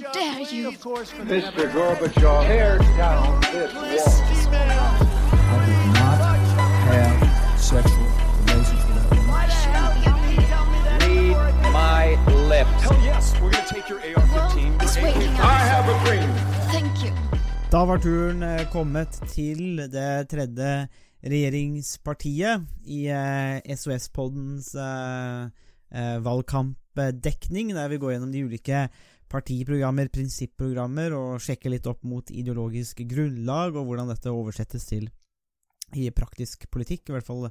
Dare you? Mr. Gorbachev, tear down this wall. I did not have sexual relations with that woman. Why should you? Read my lips. Hell yes, we're gonna take your AR-15. Well, it's your waiting AK-47. I have a dream. Thank you. Da var turen eh, kommet til det tredje regjeringspartiet i eh, SOS-poddens eh, eh, valgkampdekning, der vi går gjennom de ulike partiprogrammer, prinsipprogrammer, og sjekke litt opp mot ideologisk grunnlag, og hvordan dette oversettes til i praktisk politikk, i hvert fall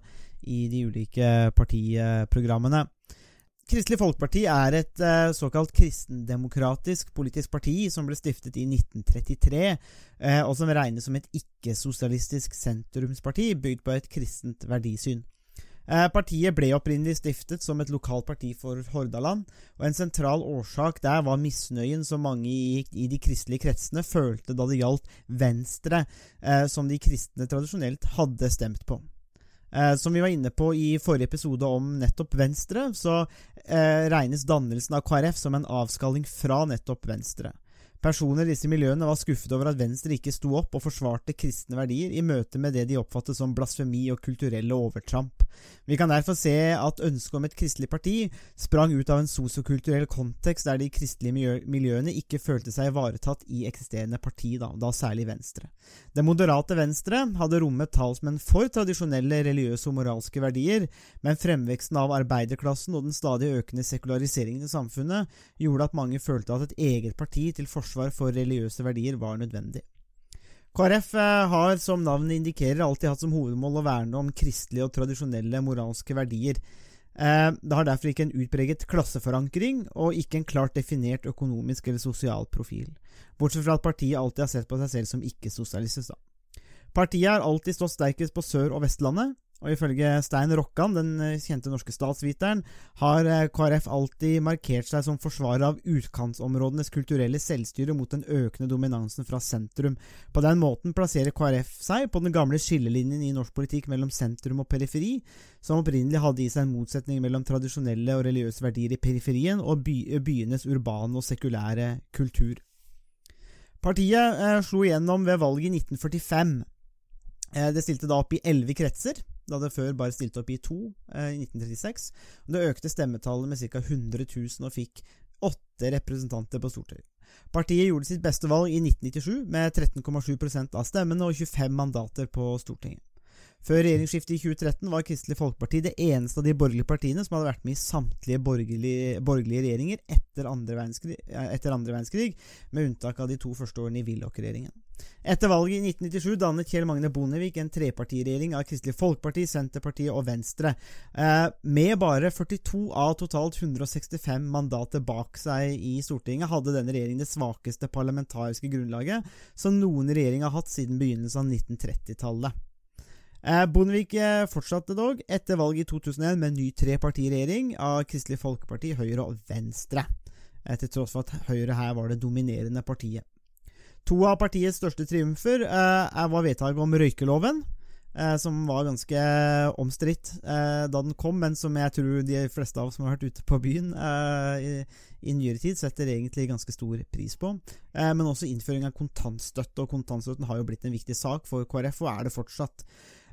i de ulike partiprogrammene. Kristelig Folkeparti er et eh, såkalt kristendemokratisk politisk parti som ble stiftet i 1933, eh, og som regnes som et ikke-sosialistisk sentrumsparti bygd på et kristent verdisyn. Eh, partiet ble opprinnelig stiftet som et lokalt parti for Hordaland, og en sentral årsak der var misnøyen som mange i, de kristelige kretsene følte da det gjaldt Venstre, eh, som de kristne tradisjonelt hadde stemt på. Eh, som vi var inne på i forrige episode om nettopp Venstre, så regnes dannelsen av KrF som en avskalling fra nettopp Venstre. Personer i disse miljøene var skuffet over at Venstre ikke sto opp og forsvarte kristne verdier i møte med det de oppfattet som blasfemi og kulturelle overtramp. Vi kan derfor se at ønsket om et kristelig parti sprang ut av en sosiokulturell kontekst der de kristelige miljøene ikke følte seg ivaretatt i eksisterende parti, da, da særlig Venstre. Det moderate Venstre hadde rommet talsmenn for tradisjonelle religiøse og moralske verdier, men fremveksten av arbeiderklassen og den stadig økende sekulariseringen i samfunnet gjorde at mange følte at et eget parti til forsvar for religiøse verdier var nødvendig. KrF eh, har, som navnet indikerer, alltid hatt som hovedmål å verne om kristelige og tradisjonelle moralske verdier. Eh, Det har derfor ikke en utpreget klasseforankring, og ikke en klart definert økonomisk eller sosial profil. Bortsett fra at partiet alltid har sett på seg selv som ikke-sosialistisk. Partiet har alltid stått sterkest på Sør- og Vestlandet, og ifølge Stein Rokkan, den eh, kjente norske statsviteren, har eh, KrF alltid markert seg som forsvarer av utkantsområdenes kulturelle selvstyre mot den økende dominansen fra sentrum. På den måten plasserer KrF seg på den gamle skillelinjen i norsk politikk mellom sentrum og periferi, som opprinnelig hadde i seg en motsetning mellom tradisjonelle og religiøse verdier i periferien og by byenes urbane og sekulære kultur. Partiet eh, slo igjennom ved valget i 1945. Eh, det stilte da opp i elleve kretser, da det før bare stilte opp i to eh, i 1936. Og det økte stemmetallet med ca. 100 000 og fikk åtte representanter på Stortinget. Partiet gjorde sitt beste valg i 1997 med 13,7% av stemmene og 25 mandater på Stortinget. Før regjeringsskiftet i 2013 var Kristelig Folkeparti det eneste av de borgerlige partiene som hadde vært med i samtlige borgerlige, borgerlige regjeringer etter andre, etter andre verdenskrig, med unntak av de to første årene i Willoch-regjeringen. Etter valget i 1997 dannet Kjell Magne Bondevik en trepartiregjering av Kristelig Folkeparti, Senterpartiet og Venstre, eh, med bare 42 av totalt 165 mandater bak seg i Stortinget, hadde denne regjeringen det svakeste parlamentariske grunnlaget som noen regjering har hatt siden begynnelsen av 1930-tallet. Eh, Bondevik eh, fortsatte dog etter valget i 2001 med en ny trepartiregjering av Kristelig Folkeparti, Høyre og Venstre, eh, til tross for at Høyre her var det dominerende partiet. To av partiets største triumfer var vedtaket om røykeloven, som var ganske omstridt da den kom, men som jeg tror de fleste av oss som har vært ute på byen i, i nyere tid, setter egentlig ganske stor pris på. Men også innføring av kontantstøtte, og kontantstøtten har jo blitt en viktig sak for KrF, og er det fortsatt.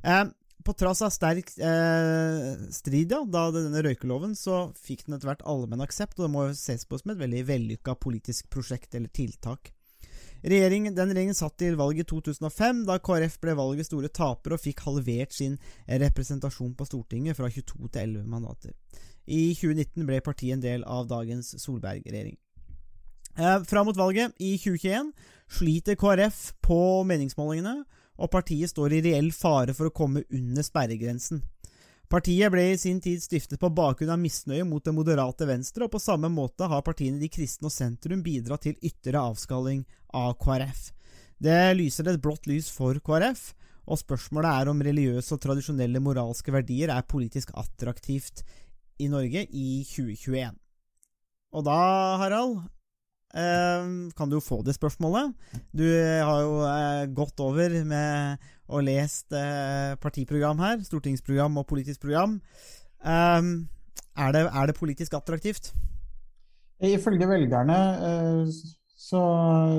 Eh, på trass av sterk eh, strid ja, da denne røykeloven, så fikk den etter hvert allmenn aksept, og det må ses på som et veldig vellykka politisk prosjekt eller tiltak. Regjeringen, den regjeringen satt til valget i 2005, da KrF ble valgets store taper og fikk halvert sin representasjon på Stortinget fra 22 til 11 mandater. I 2019 ble partiet en del av dagens Solberg-regjering. Eh, Fram mot valget i 2021 sliter KrF på meningsmålingene, og partiet står i reell fare for å komme under sperregrensen. Partiet ble i sin tid stiftet på bakgrunn av misnøye mot det moderate venstre, og på samme måte har partiene De kristne og sentrum bidratt til ytterligere avskalling av KrF. Det lyser et blått lys for KrF, og spørsmålet er om religiøse og tradisjonelle moralske verdier er politisk attraktivt i Norge i 2021. Og da, Harald, kan du jo få det spørsmålet. Du har jo eh, gått over med og lest eh, partiprogram her, stortingsprogram og politisk program. Eh, er, det, er det politisk attraktivt? Ifølge velgerne, eh, så,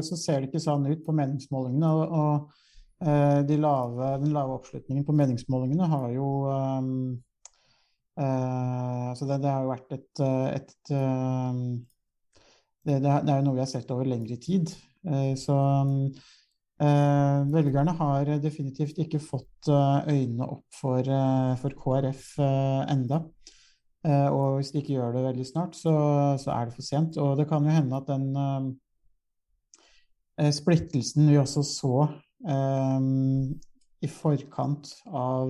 så ser det ikke sånn ut på meningsmålingene. Og, og eh, de lave, den lave oppslutningen på meningsmålingene har jo um, uh, altså det, det, har jo vært et, et um, det, det, er jo noe vi har sett over lengre tid. Eh, så eh, velgerne har definitivt ikke fått eh, øynene opp for, for KrF enda. Og hvis de ikke gjør det veldig snart, så, så, er det for sent. Og det kan jo hende at den splittelsen vi også så i forkant av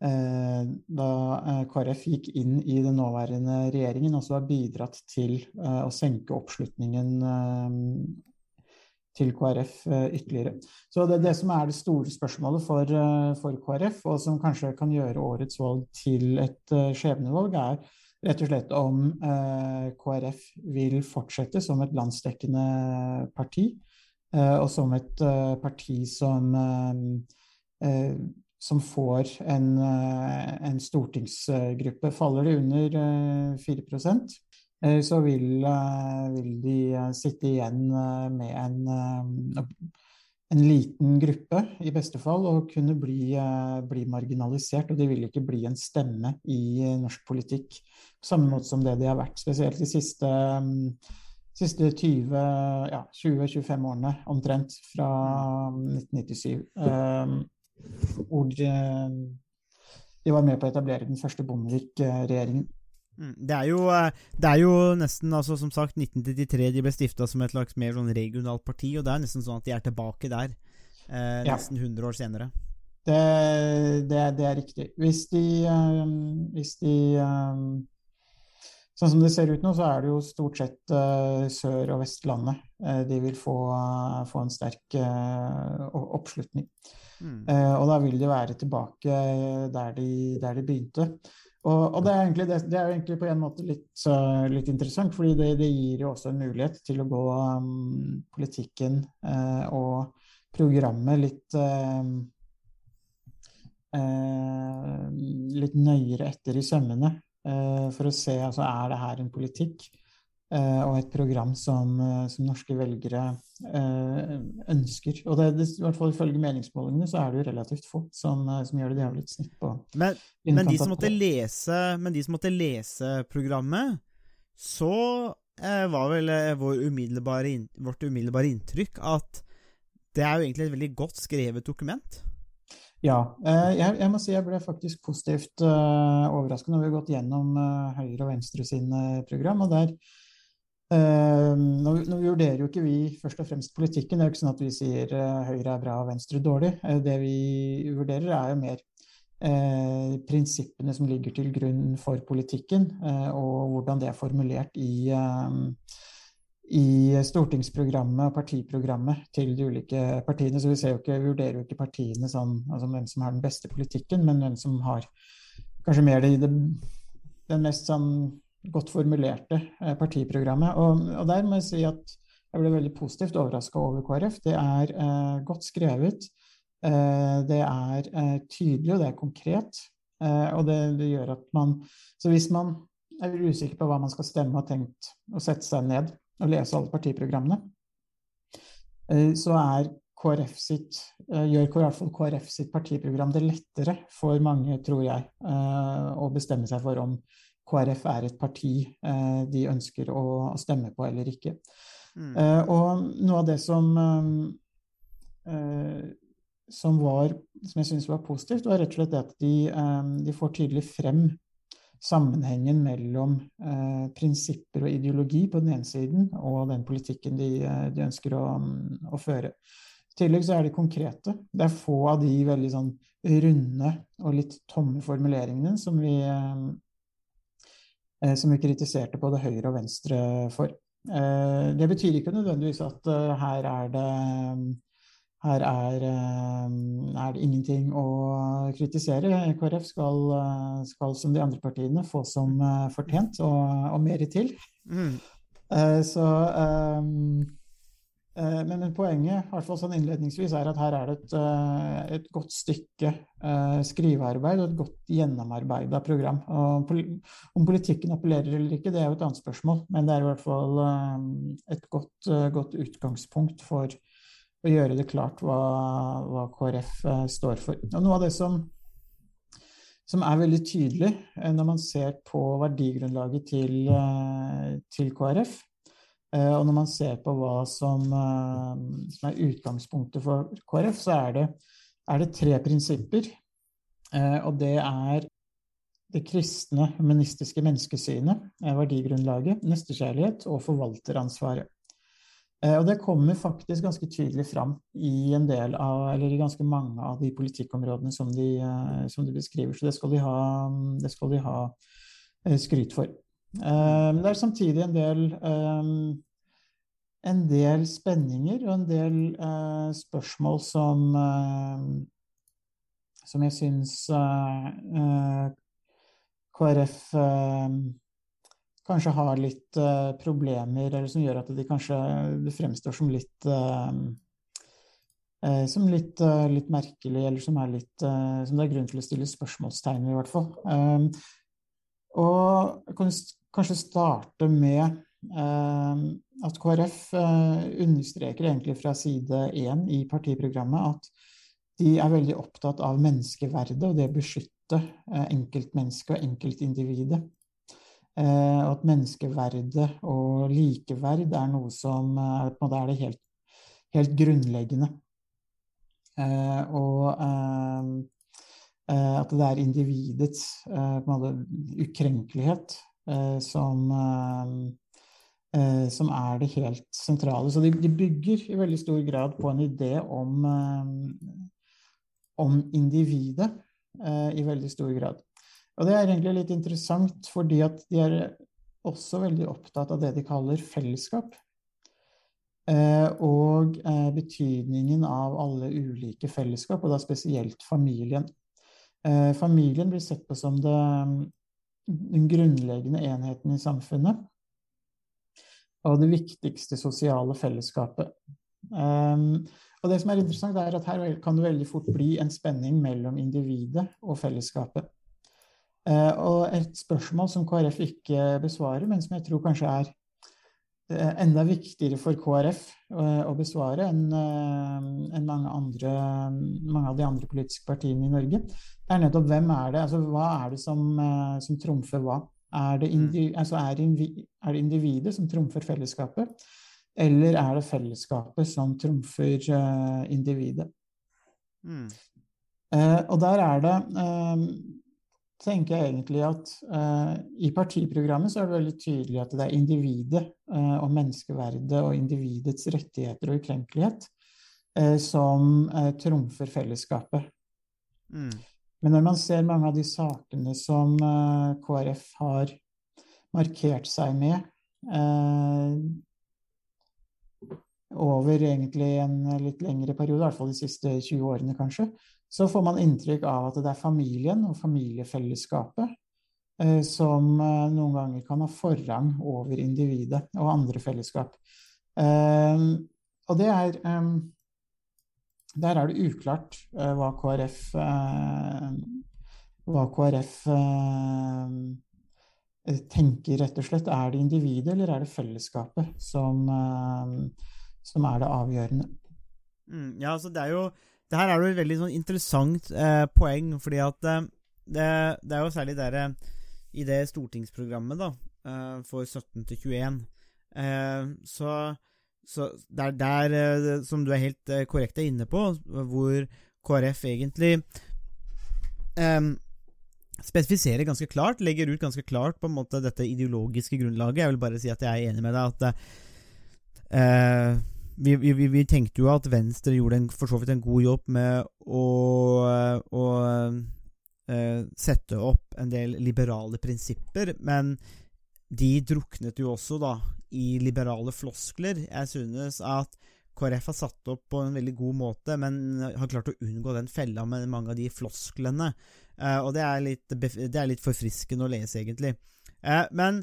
da KrF gikk inn i den nåværende regjeringen, også har bidratt til uh, å senke oppslutningen til KrF eh, ytterligere. Så det det som er det store spørsmålet for, eh, for KrF, og som kanskje kan gjøre årets valg til et skjebnevalg, er rett og slett om KrF vil fortsette som et landsdekkende parti, og som et parti som, som får en, en, stortingsgruppe. Faller det under 4 Eh, så vil, eh, vil, de eh, sitte igjen med en, en, liten gruppe, i beste fall, og kunne bli, bli, marginalisert. Og de vil ikke bli en stemme i norsk politikk på samme måte som det de har vært, spesielt de siste, siste 20-25 ja, årene, omtrent, fra 1997. Hvor de, de var med på å etablere den første Bondevik-regjeringen. Mm, det er, jo, eh, det er jo nesten, altså som sagt, 1993 de ble stifta som et slags mer sånn regionalt parti, og det er nesten sånn at de er tilbake der, eh, nesten ja. 100 år senere. Det, det, det er riktig. Hvis de, um, hvis de um, Sånn som det ser ut nå, så er det jo stort sett uh, Sør- og Vestlandet uh, de vil få, uh, få en sterk oppslutning. Mm. og da vil de være tilbake der de, der de begynte. Og, og det, er det, det, er jo egentlig på en måte litt, litt interessant, fordi det, det, gir jo også en mulighet til å gå um, politikken uh, og programmet litt uh, litt nøyere etter i sømmene for å se altså, er det her en politikk Eh, og et program som, eh, som norske velgere eh, ønsker. Og det, det, i hvert fall ifølge meningsmålingene så er det jo relativt få som, som gjør det. De har vel et snitt på men, men, de som måtte lese, men de som måtte lese programmet, så eh, var vel vår umiddelbare, vårt umiddelbare inntrykk at det er jo egentlig et veldig godt skrevet dokument. Ja. Eh, jeg, jeg, må si jeg ble faktisk positivt uh, overrasket når vi har gått gjennom uh, Høyre og Venstre sine program. og der nå, nå, vurderer jo ikke vi først og fremst politikken. Det er jo ikke sånn at vi sier uh, Høyre er bra og Venstre dårlig. Uh, det vi vurderer, er jo mer eh, prinsippene som ligger til grunn for politikken, og hvordan det er formulert i, i stortingsprogrammet og partiprogrammet til de ulike partiene. Så vi, ikke, vi vurderer jo ikke partiene sånn, altså hvem som har den beste politikken, men hvem som har kanskje mer det, det, den mest sånn godt formulerte eh, partiprogrammet. Og, og, der må jeg si at jeg ble veldig positivt overraska over KrF. Det er eh, godt skrevet. Eh, det er eh, tydelig, og det er konkret. Eh, og det, det, gjør at man Så hvis man er usikker på hva man skal stemme og tenkt å sette seg ned og lese alle partiprogrammene, eh, så er KrF sitt, gjør i hvert fall KrF sitt partiprogram det lettere for mange, tror jeg, å bestemme seg for om KrF er et parti eh, de ønsker å, stemme på eller ikke. Mm. Eh, og noe av det som, eh, som, var, som jeg syns var positivt, var rett og slett at de, de får tydelig frem sammenhengen mellom eh, prinsipper og ideologi på den ene siden, og den politikken de, de ønsker å, å, føre. I tillegg så er de konkrete. Det er få av de veldig sånn runde og litt tomme formuleringene som vi, Eh, som vi kritiserte både høyre og venstre for. Eh, det betyr ikke nødvendigvis at eh, her er det her er, er, det ingenting å kritisere. KrF skal, skal, som de andre partiene få som fortjent, og, og mer til. Mm. Så um, Eh, Men, men poenget, hvert fall sånn innledningsvis, er at her er det et, eh, et godt stykke eh, skrivearbeid og et godt gjennomarbeida program. Og om politikken appellerer eller ikke, det er jo et annet spørsmål, men det er i hvert fall eh, et godt, eh, godt utgangspunkt for å gjøre det klart hva, hva KrF eh, står for. Og noe av det som, som er veldig tydelig eh, når man ser på verdigrunnlaget til, eh, til KrF, Eh, Og når man ser på hva som, eh, som er utgangspunktet for KrF, så er det, er det tre prinsipper. Eh, Og det er det kristne, humanistiske menneskesynet, eh, verdigrunnlaget, nestekjærlighet og forvalteransvaret. Eh, Og det kommer faktisk ganske tydelig fram i en del av, eller i ganske mange av de politikkområdene som de, eh, som de beskriver. Så det skal de ha, det skal de ha eh, skryt for. Eh, Men det er samtidig en del, eh, en del spenninger og en del eh, spørsmål som, som jeg syns KrF kanskje har litt problemer, eller som gjør at de kanskje fremstår som litt som litt, litt merkelig, eller som, litt, som det er grunn til å stille spørsmålstegn ved, i hvert fall. Og kanskje starte med eh, at KrF eh, understreker egentlig fra side én i partiprogrammet at de er veldig opptatt av menneskeverdet og det å beskytte eh, enkeltmennesket og enkeltindividet. Eh, og at menneskeverdet og likeverd er noe som eh, er det helt, helt grunnleggende. Eh, og at det er individets måte ukrenkelighet som, eh, eh, som er det helt sentrale. Så de, de bygger i veldig stor grad på en idé om, eh, om individet eh, i veldig stor grad. Og det er egentlig litt interessant, fordi at de er også veldig opptatt av det de kaller fellesskap. Eh, og eh, betydningen av alle ulike fellesskap, og da spesielt familien. Eh, familien blir sett på som det, den grunnleggende enheten i samfunnet. Og det viktigste sosiale fellesskapet. Um, og det som er interessant, er at her kan det veldig fort bli en spenning mellom individet og fellesskapet. Uh, og et spørsmål som KrF ikke besvarer, men som jeg tror kanskje er enda viktigere for KrF eh, å besvare enn eh, enn mange, andre, mange av de andre politiske partiene i Norge, det er nettopp hvem er det, altså hva er det som, eh, som trumfer hva? Er det, indi, altså er, er det individet som trumfer fellesskapet, eller er det fellesskapet som trumfer eh, individet? Mm. Eh, og der er det eh, tenker jeg egentlig at uh, i partiprogrammet så er det veldig tydelig at det er individet uh, og menneskeverdet og individets rettigheter og ukrenkelighet uh, som trumfer fellesskapet. Mm. Men når man ser mange av de sakene som KrF har markert seg med over egentlig en litt lengre periode, i hvert fall de siste 20 årene kanskje, så får man inntrykk av at det er familien og familiefellesskapet eh, som eh, noen ganger kan ha forrang over individet og andre fellesskap. Eh, og det er Der er det uklart hva KrF hva KrF tenker, rett og slett. Er det individet, eller er det fellesskapet som, som er det avgjørende? Mm, ja, altså det er jo det her er jo et veldig sånn interessant eh, poeng, fordi at eh, det, det er jo særlig der eh, i det stortingsprogrammet da, eh, for 17 til 21 eh, Så, så det er der, eh, som du er helt korrekt er inne på, hvor KrF egentlig spesifiserer ganske klart, legger ut ganske klart på en måte dette ideologiske grunnlaget. Jeg vil bare si at jeg er enig med deg at vi, vi, vi, tenkte jo at Venstre gjorde en, for så vidt en god jobb med å, å uh, sette opp en del liberale prinsipper, men de druknet jo også da i liberale floskler. Jeg synes at KrF har satt opp på en veldig god måte, men har klart å unngå den fella med mange av de flosklene. Uh, og det er, litt, det er litt forfriskende å lese, egentlig. Uh, men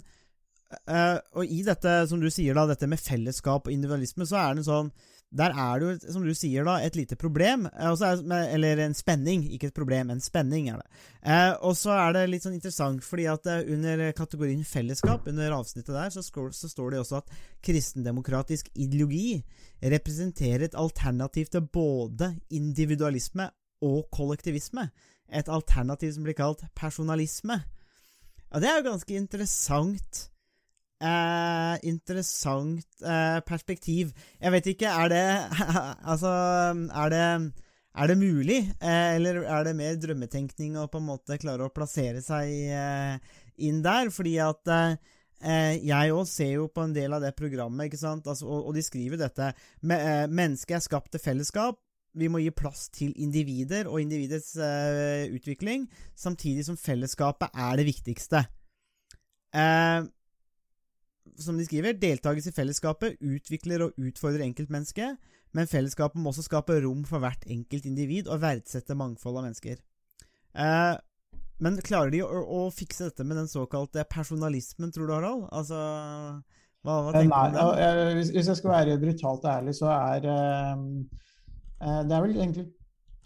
eh, og i dette, som du sier, da, dette med fellesskap og individualisme, så er det sånn Der er det jo, som du sier, da, et lite problem. eh, er, eller en spenning. Ikke et problem, en spenning er det. Uh, og så er det litt sånn interessant, fordi at eh, under kategorien fellesskap, under avsnittet der, så, skår, så står det også at kristendemokratisk ideologi representerer et alternativ til både individualisme og kollektivisme. Et alternativ som blir kalt personalisme. Ja, det er jo ganske interessant. Eh, interessant eh, perspektiv. Jeg vet ikke, er det Altså, er det er det mulig, eh, eller er det mer drømmetenkning å på en måte klare å plassere seg eh, inn der? Fordi at eh, eh, jeg òg ser jo på en del av det programmet, ikke sant, altså, og, og de skriver dette Me, Mennesket er skapt til fellesskap. Vi må gi plass til individer og individets eh, utvikling, samtidig som fellesskapet er det viktigste. Eh, som de skriver, deltakelse i fellesskapet utvikler og utfordrer enkeltmennesket, men fellesskapet må også skape rom for hvert enkelt individ og verdsette mangfold av mennesker. Eh, men klarer de å, å fikse dette med den såkalte personalismen, tror du, Harald? Altså, hva, hva Eh, tenker Nei, du om det? eh, hvis, hvis jeg skal være brutalt ærlig, så er eh, eh, Det er vel egentlig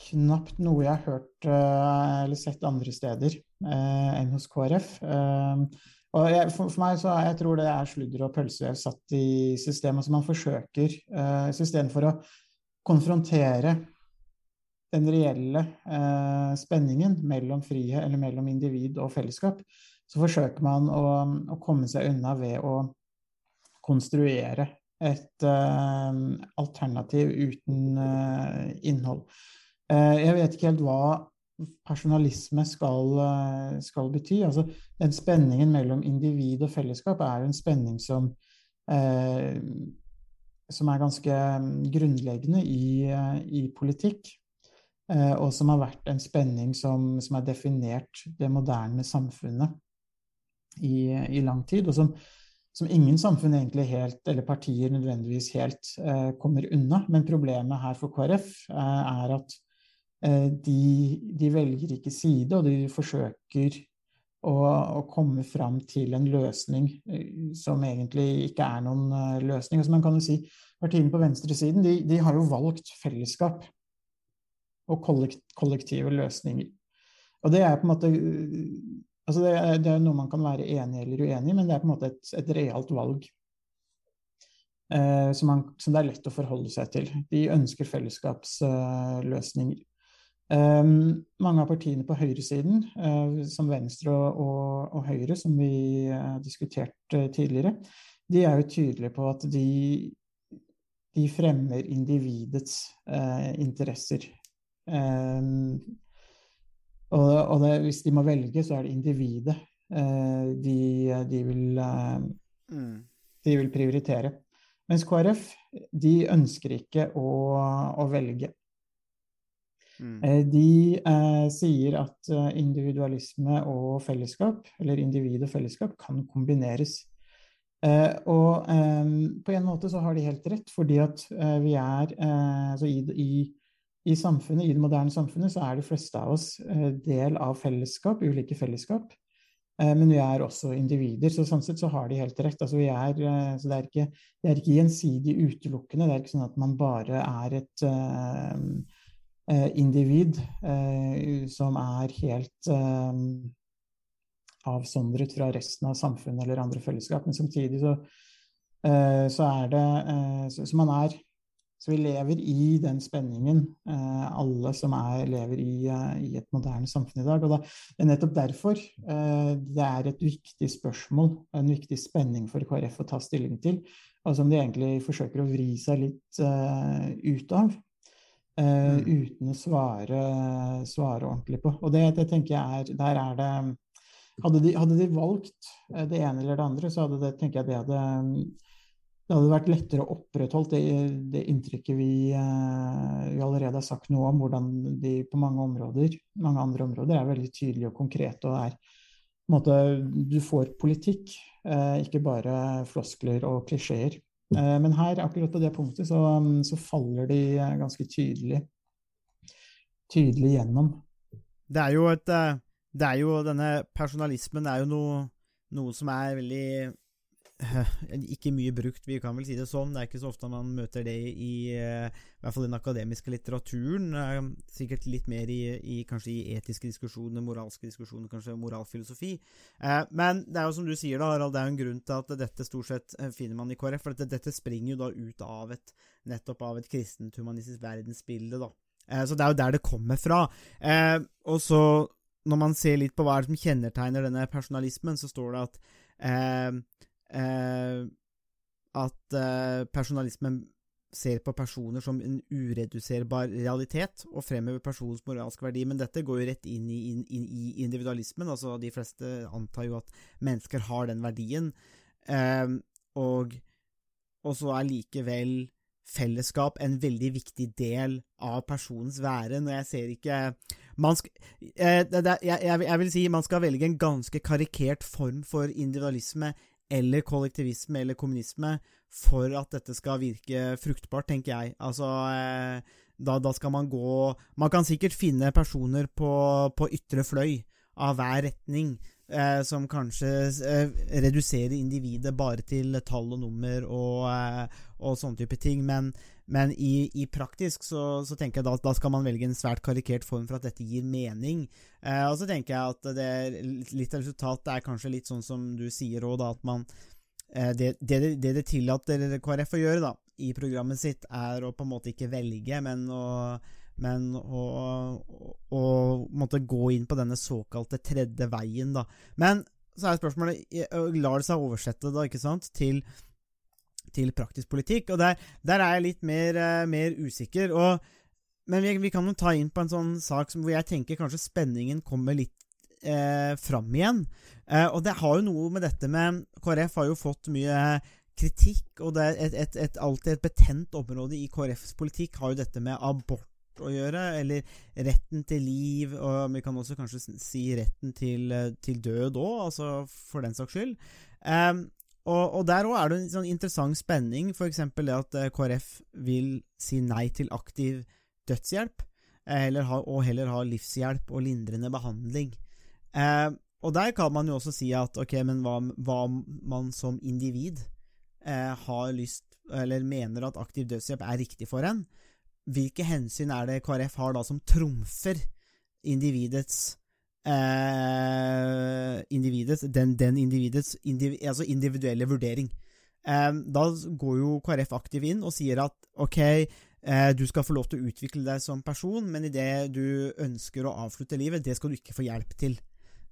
knapt noe jeg har hørt eh, eller sett andre steder eh, enn hos KrF. Og jeg, for, for meg så er, jeg tror det er sludder og pølsevev satt i systemet. Så man forsøker, uh, istedenfor å konfrontere den reelle uh, spenningen mellom frihet, eller mellom individ og fellesskap, så forsøker man å, å komme seg unna ved å konstruere et uh, alternativ uten uh, innhold. Eh, jeg vet ikke helt hva personalisme skal, eh, skal bety. Altså, den spenningen mellom individ og fellesskap er jo en spenning som eh, som er ganske mm, grunnleggende i, eh, i politikk. eh, Og som har vært en spenning som, som har definert det moderne samfunnet i, i lang tid. Og som, som ingen samfunn egentlig helt, eller partier nødvendigvis helt, eh, kommer unna. Men problemet her for KrF eh, er at de, de velger ikke side, og de forsøker å, å komme fram til en løsning eh, som egentlig ikke er noen løsning løsning. Altså man kan jo si Partiene på venstresiden de, de har jo valgt fellesskap og kollekt, kollektive løsninger. Og det er på en måte altså det, er, det er noe man kan være enig eller uenig i, men det er på en måte et, et realt valg. Eh, som, man, som, det er lett å forholde seg til. De ønsker fellesskapsløsninger. Eh, mange av partiene på høyresiden, uh, som Venstre og, og, og, Høyre, som vi har diskutert tidligere, de er jo tydelige på at de, de fremmer individets interesser. Og, og det, hvis de må velge, så er det individet de, de, vil, de vil prioritere. Mens KrF de ønsker ikke å, å velge. Mm. De eh, sier at individualisme og fellesskap, eller individ og fellesskap, kan kombineres. Eh, og eh, på en måte så har de helt rett, fordi at vi er altså i, i, i, samfunnet, i det moderne samfunnet så er de fleste av oss del av fellesskap, ulike fellesskap. Men vi er også individer, så sånn sett så har de helt rett. Altså er, så det, er ikke, det er ikke gjensidig utelukkende. Det er ikke sånn at man bare er et uh, individ uh, som er helt uh, avsondret fra resten av samfunnet eller andre fellesskap. Men samtidig så, så er det så, så man er så vi lever i den spenningen, eh, alle som er, lever i, i, et moderne samfunn i dag. Og da, det er nettopp derfor eh, det er et viktig spørsmål, en viktig spenning for KrF å ta stilling til, og som de egentlig forsøker å vri seg litt uh, ut av. Mm. Uten å svare, svare, ordentlig på. Og det, det tenker jeg er Der er det hadde de, hadde de valgt det ene eller det andre, så hadde det, tenker jeg det hadde det hadde vært lettere å opprettholde det, det inntrykket vi, uh, vi, allerede har sagt noe om, hvordan de på mange områder, mange andre områder er veldig tydelige og konkrete og er på en måte, Du får politikk, uh, ikke bare floskler og klisjeer. Eh, men her, akkurat på det punktet, så, så faller de ganske tydelig, tydelig gjennom. Det er jo et Det er jo denne personalismen er jo noe, noe som er veldig ikke mye brukt, vi kan vel si det sånn. Det er ikke så ofte man møter det i, eh, i hvert fall den akademiske litteraturen. Eh, sikkert litt mer i, i kanskje i etiske diskusjoner, moralske diskusjoner, kanskje moralfilosofi. Eh, men det er jo som du sier, da, Harald, det er jo en grunn til at dette stort sett finner man i KrF. For dette, dette springer jo da ut av et nettopp av et kristent humanistisk verdensbilde, da. Så det er jo der det kommer fra. Og så når man ser litt på hva som kjennetegner denne personalismen, så står det at eh, at eh, personalismen ser på personer som en ureduserbar realitet, og fremhever personens moralske verdi. Men dette går jo rett inn i, inn, inn i individualismen. altså De fleste antar jo at mennesker har den verdien. Eh, og, og så er likevel fellesskap en veldig viktig del av personens være. Når jeg ser ikke skal, eh, det, det, jeg, jeg, vil si man skal velge en ganske karikert form for individualisme eller kollektivisme eller kommunisme for at dette skal virke fruktbart, tenker jeg. Altså eh, da, da, skal man gå Man kan sikkert finne personer på, på ytre fløy av hver retning eh, som kanskje eh, reduserer individet bare til tall og nummer og, eh, og sånne type ting. Men, men i, i, praktisk så, så, tenker jeg da, da skal man velge en svært karikert form for at dette gir mening. Eh, og så tenker jeg at det, litt av resultatet er kanskje litt sånn som du sier òg, at man eh, det, det, det, det tillater KrF å gjøre da, i programmet sitt, er å på en måte ikke velge, men å men å, å, å, måtte gå inn på denne såkalte tredje veien, da. Men så er spørsmålet Lar det seg oversette da, ikke sant, til, til praktisk politikk? Og der, der, er jeg litt mer, uh, mer usikker. Og, men vi, vi, kan jo ta inn på en sånn sak hvor jeg tenker kanskje spenningen kommer litt uh, fram igjen. Uh, og det har jo noe med dette med KrF har jo fått mye kritikk, og det er et, et, et, alltid et betent område i KrFs politikk har jo dette med abort å gjøre, eller retten til liv, og vi kan også kanskje si retten til, eh, til død òg, altså for den saks skyld. Um, og, og, der òg er det en sånn interessant spenning, f.eks. det at eh, KrF vil si nei til aktiv dødshjelp, heller ha, og heller ha livshjelp og lindrende behandling. Eh, og der kan man jo også si at ok, men hva, hva man som individ eh, har lyst, eller mener at aktiv dødshjelp er riktig for en, hvilke hensyn er det KrF har da som trumfer individets eh, individets, den, den individets indiv, altså individuelle vurdering. Eh, da går jo KrF aktivt inn og sier at ok, eh, du skal få lov til å utvikle deg som person, men i det du ønsker å avslutte livet, det skal du ikke få hjelp til.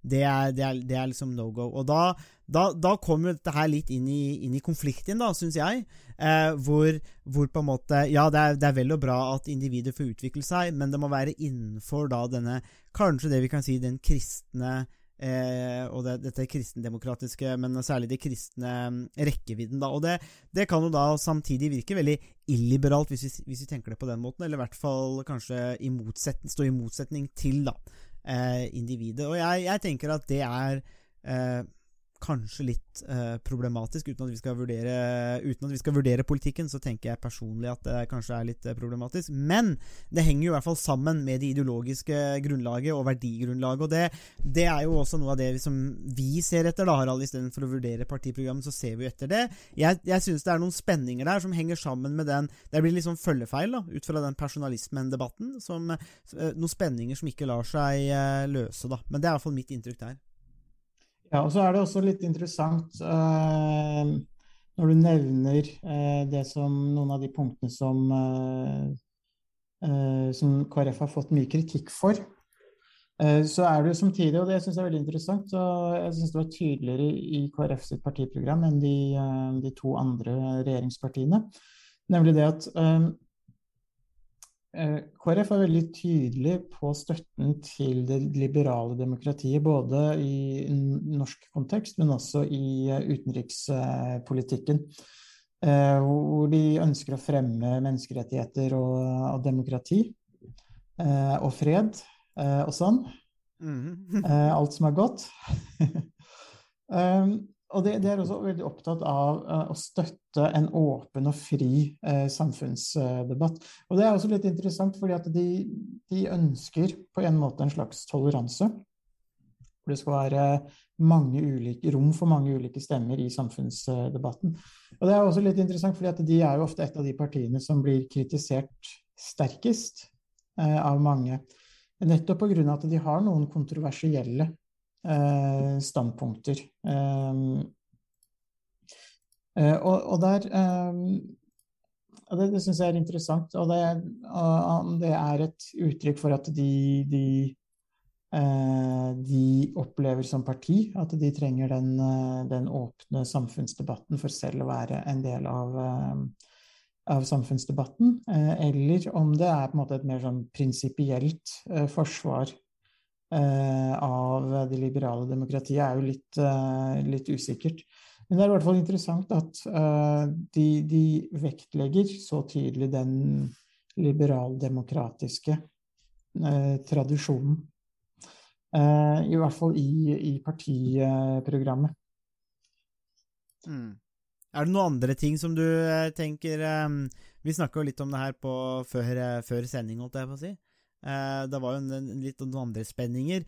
Det er, det er, det er liksom no go. Og da, da, da kommer dette her litt inn i, i konflikten, da, syns jeg. Eh, hvor, hvor, på en måte Ja, det er, det er, vel og bra at individet får utvikle seg, men det må være innenfor da denne Kanskje det vi kan si den kristne eh, og det, dette kristendemokratiske, men særlig det kristne mm, rekkevidden. da, og det, det, kan jo da samtidig virke veldig illiberalt, hvis vi, hvis vi, tenker det på den måten, eller i hvert fall kanskje i stå i motsetning til da, individet. Og jeg, jeg, tenker at det er eh, kanskje litt eh, problematisk. Uten at, vurdere, uten at vi skal vurdere politikken, så tenker jeg personlig at det kanskje er litt eh, problematisk. Men det henger jo i hvert fall sammen med det ideologiske grunnlaget og verdigrunnlaget. Og det, det er jo også noe av det som vi ser etter, da, Harald. Istedenfor å vurdere partiprogrammet, så ser vi etter det. Jeg, jeg syns det er noen spenninger der som henger sammen med den Det blir sånn følgefeil, da, ut fra den personalismen-debatten. Eh, noen spenninger som ikke lar seg eh, løse, da. Men det er i hvert fall mitt inntrykk der. Ja, og så er det også litt interessant eh, når du nevner eh, det som noen av de punktene som, eh, som KrF har fått mye kritikk for. Så er det jo samtidig, og det syns jeg er veldig interessant, og jeg syns det var tydeligere i KrF sitt partiprogram enn de, de to andre regjeringspartiene, nemlig det at Eh, KrF er veldig tydelig på støtten til det liberale demokratiet, både i norsk kontekst, men også i eh, utenrikspolitikken. Eh, hvor de ønsker å fremme menneskerettigheter og, og demokrati. Og fred og sånn. Mm. Alt som er godt. og de, de, er også veldig opptatt av uh, å støtte en åpen og fri uh, samfunnsdebatt. Og det er også litt interessant, fordi at de, de, ønsker på en måte en slags toleranse. Hvor det skal være mange ulike, rom for mange ulike stemmer i samfunnsdebatten. Og Det er også litt interessant, fordi at de er jo ofte et av de partiene som blir kritisert sterkest uh, av mange. Nettopp pga. at de har noen kontroversielle standpunkter. Eh, eh og, og, der eh, og Det, det syns jeg er interessant. Og det, og det, er et uttrykk for at de, de Eh, de opplever som parti at de trenger den, eh, den, åpne samfunnsdebatten for selv å være en del av, eh, av samfunnsdebatten. Eller om det er et mer sånn prinsipielt forsvar av det liberale demokratiet, er jo litt, litt, usikkert. Men det er i hvert fall interessant at de, de vektlegger så tydelig den liberaldemokratiske tradisjonen. Uh, I hvert fall i, i partiprogrammet. Mm. Er det noen andre ting som du uh, tenker um, Vi snakka jo litt om det her på, før, uh, før sending, holdt jeg på å si. Det var jo en, en, litt noen andre spenninger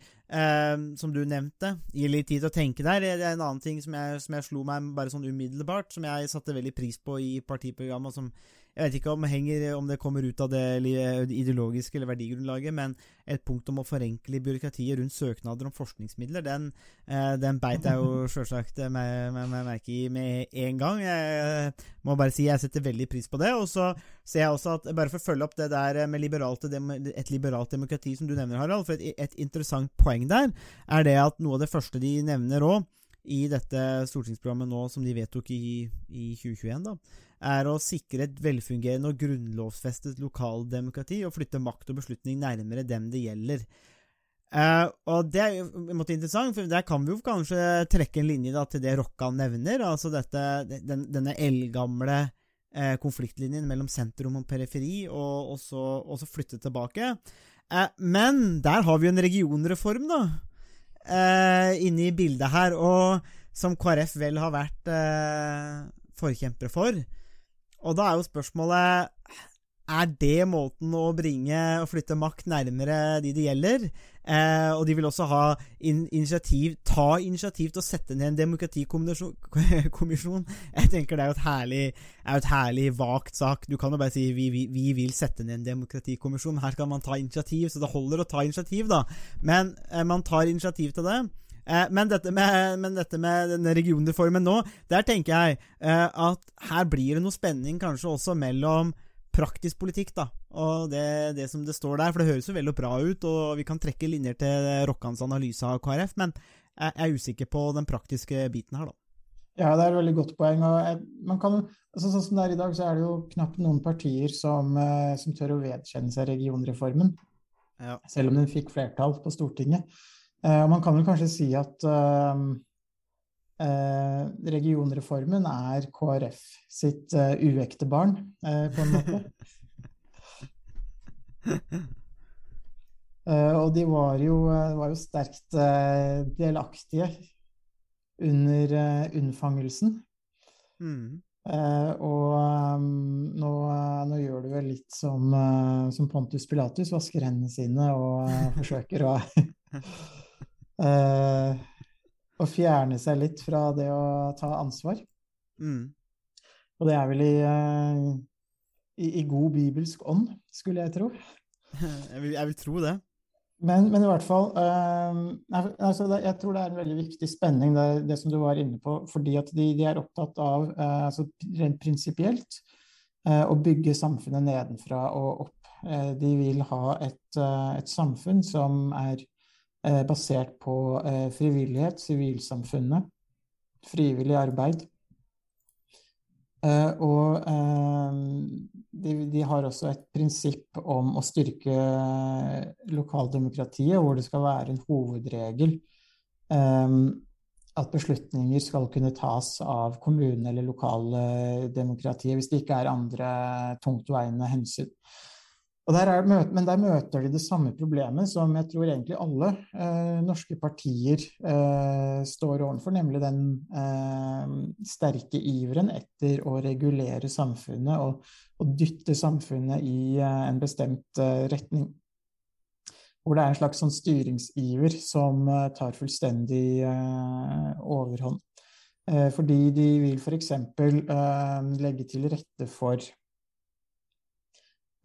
som du nevnte. Gir litt tid til å tenke der. Det er en annen ting som jeg, som jeg slo meg bare sånn umiddelbart, som jeg satte veldig pris på i partiprogrammet, og som jeg vet ikke om, henger, om, det kommer ut av det ideologiske eller verdigrunnlaget, men et punkt om å forenkle byråkratiet rundt søknader om forskningsmidler, den, eh, den beit jeg jo sjølsagt merke i med en gang. Jeg må bare si jeg setter veldig pris på det. Og så ser jeg også at, bare for å følge opp det der med liberalt, et liberalt demokrati som du nevner, Harald, for et, et interessant poeng der er det at noe av det første de nevner òg, i dette stortingsprogrammet nå som de vedtok i, i 2021, da, er å sikre et velfungerende og grunnlovsfestet lokaldemokrati og flytte makt og beslutning nærmere dem det gjelder. Uh, og Det er måte, interessant, for der kan vi jo kanskje trekke en linje da, til det Rokkan nevner. altså dette, den, Denne eldgamle uh, konfliktlinjen mellom sentrum og periferi, og, og, så, og så, flytte tilbake. Uh, men der har vi jo en regionreform, da, inne i bildet her, og som KrF vel har vært forkjempere for. Og da er jo spørsmålet er det måten å bringe og flytte makt nærmere de det gjelder? Eh, og de vil også ha in initiativ, ta initiativ til å sette ned en demokratikommisjon. Jeg tenker det er jo et herlig, er et herlig vagt sak. Du kan jo bare si vi, vi, vi, vil sette ned en demokratikommisjon. Her kan man ta initiativ, så det holder å ta initiativ, da. Men eh, man tar initiativ til det. Eh, men, dette med, men, dette med, denne regionreformen nå, der tenker jeg eh, at her blir det noe spenning kanskje også mellom praktisk politikk da, og det, det, som det står der. For det høres jo veldig bra ut, og vi kan trekke linjer til Rokkans analyse av KrF, men jeg er usikker på den praktiske biten her, da. Ja, det er et veldig godt poeng. og man kan, altså Sånn som det er i dag, så er det jo knapt noen partier som, eh, som tør å vedkjenne seg regionreformen. Ja. Selv om den fikk flertall på Stortinget. Uh, man kan vel kanskje si at uh, uh, regionreformen er KrF sitt uekte barn, på en måte. og de var jo, var jo sterkt delaktige under unnfangelsen. Mm. og um, nå, nå, gjør du vel litt som, som Pontus Pilatus, vasker hendene sine og forsøker å eh, å fjerne seg litt fra det å ta ansvar. Mm. Og det er vel i, uh, i, i, god bibelsk ånd, skulle jeg tro. jeg, vil, jeg vil tro det. Men, men, i hvert fall uh, altså det, Jeg tror det er en veldig viktig spenning, det, det som du var inne på. Fordi at de, de er opptatt av, uh, altså rent prinsipielt, uh, å bygge samfunnet nedenfra og opp. de vil ha et, et samfunn som er Eh, basert på eh, frivillighet, sivilsamfunnet, frivillig arbeid. Eh, og de, de, har også et prinsipp om å styrke lokaldemokratiet, hvor det skal være en hovedregel at beslutninger skal kunne tas av kommune- eller lokaldemokratiet hvis det ikke er andre tungtveiende hensyn. Der er, men der møter de det samme problemet som jeg tror egentlig alle eh, norske partier eh, står overfor, nemlig den eh, sterke iveren etter å regulere samfunnet og, og dytte samfunnet i eh, en bestemt eh, retning. hvor det er en slags sånn styringsiver som eh, tar fullstendig overhånd. Fordi de vil f.eks. Legge til rette for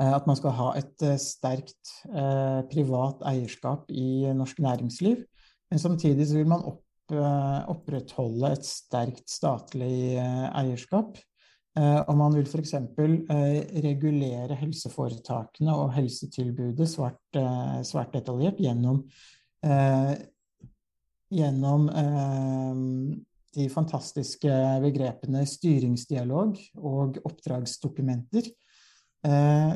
at man skal ha et eh, sterkt eh, privat eierskap i norsk næringsliv. Men samtidig vil man opp, eh, opprettholde et sterkt statlig eh, eierskap. Eh, og man vil f.eks. Eh, regulere helseforetakene og helsetilbudet svært, eh, svært detaljert gjennom, eh, gjennom eh, de fantastiske begrepene styringsdialog og oppdragsdokumenter. Eh,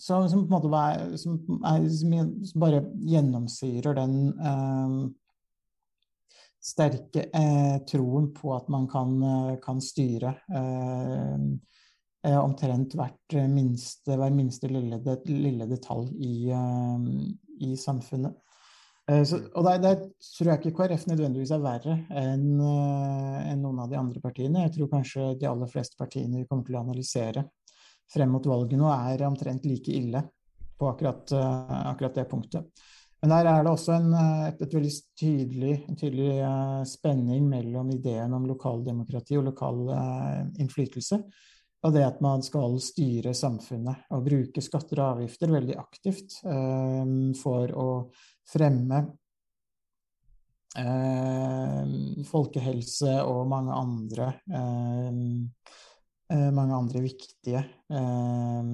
som, som, på en måte er, som, er, som bare gjennomsyrer den eh, sterke eh, troen på at man kan, eh, kan styre eh, eh, omtrent hvert minste, hver minste lille, det, lille detalj i, i samfunnet. Så, og der, der tror jeg ikke KrF nødvendigvis er verre enn en noen av de andre partiene. Jeg tror kanskje de aller fleste partiene vi kommer til å analysere frem mot valget nå, er omtrent like ille på akkurat, eh, akkurat det punktet. Men der er det også en, eh, et, et veldig tydelig, en tydelig uh, spenning mellom ideen om lokaldemokrati og lokal uh, innflytelse, og det at man skal styre samfunnet og bruke skatter og avgifter veldig aktivt uh, for å fremme eh, folkehelse og mange andre mange andre viktige eh,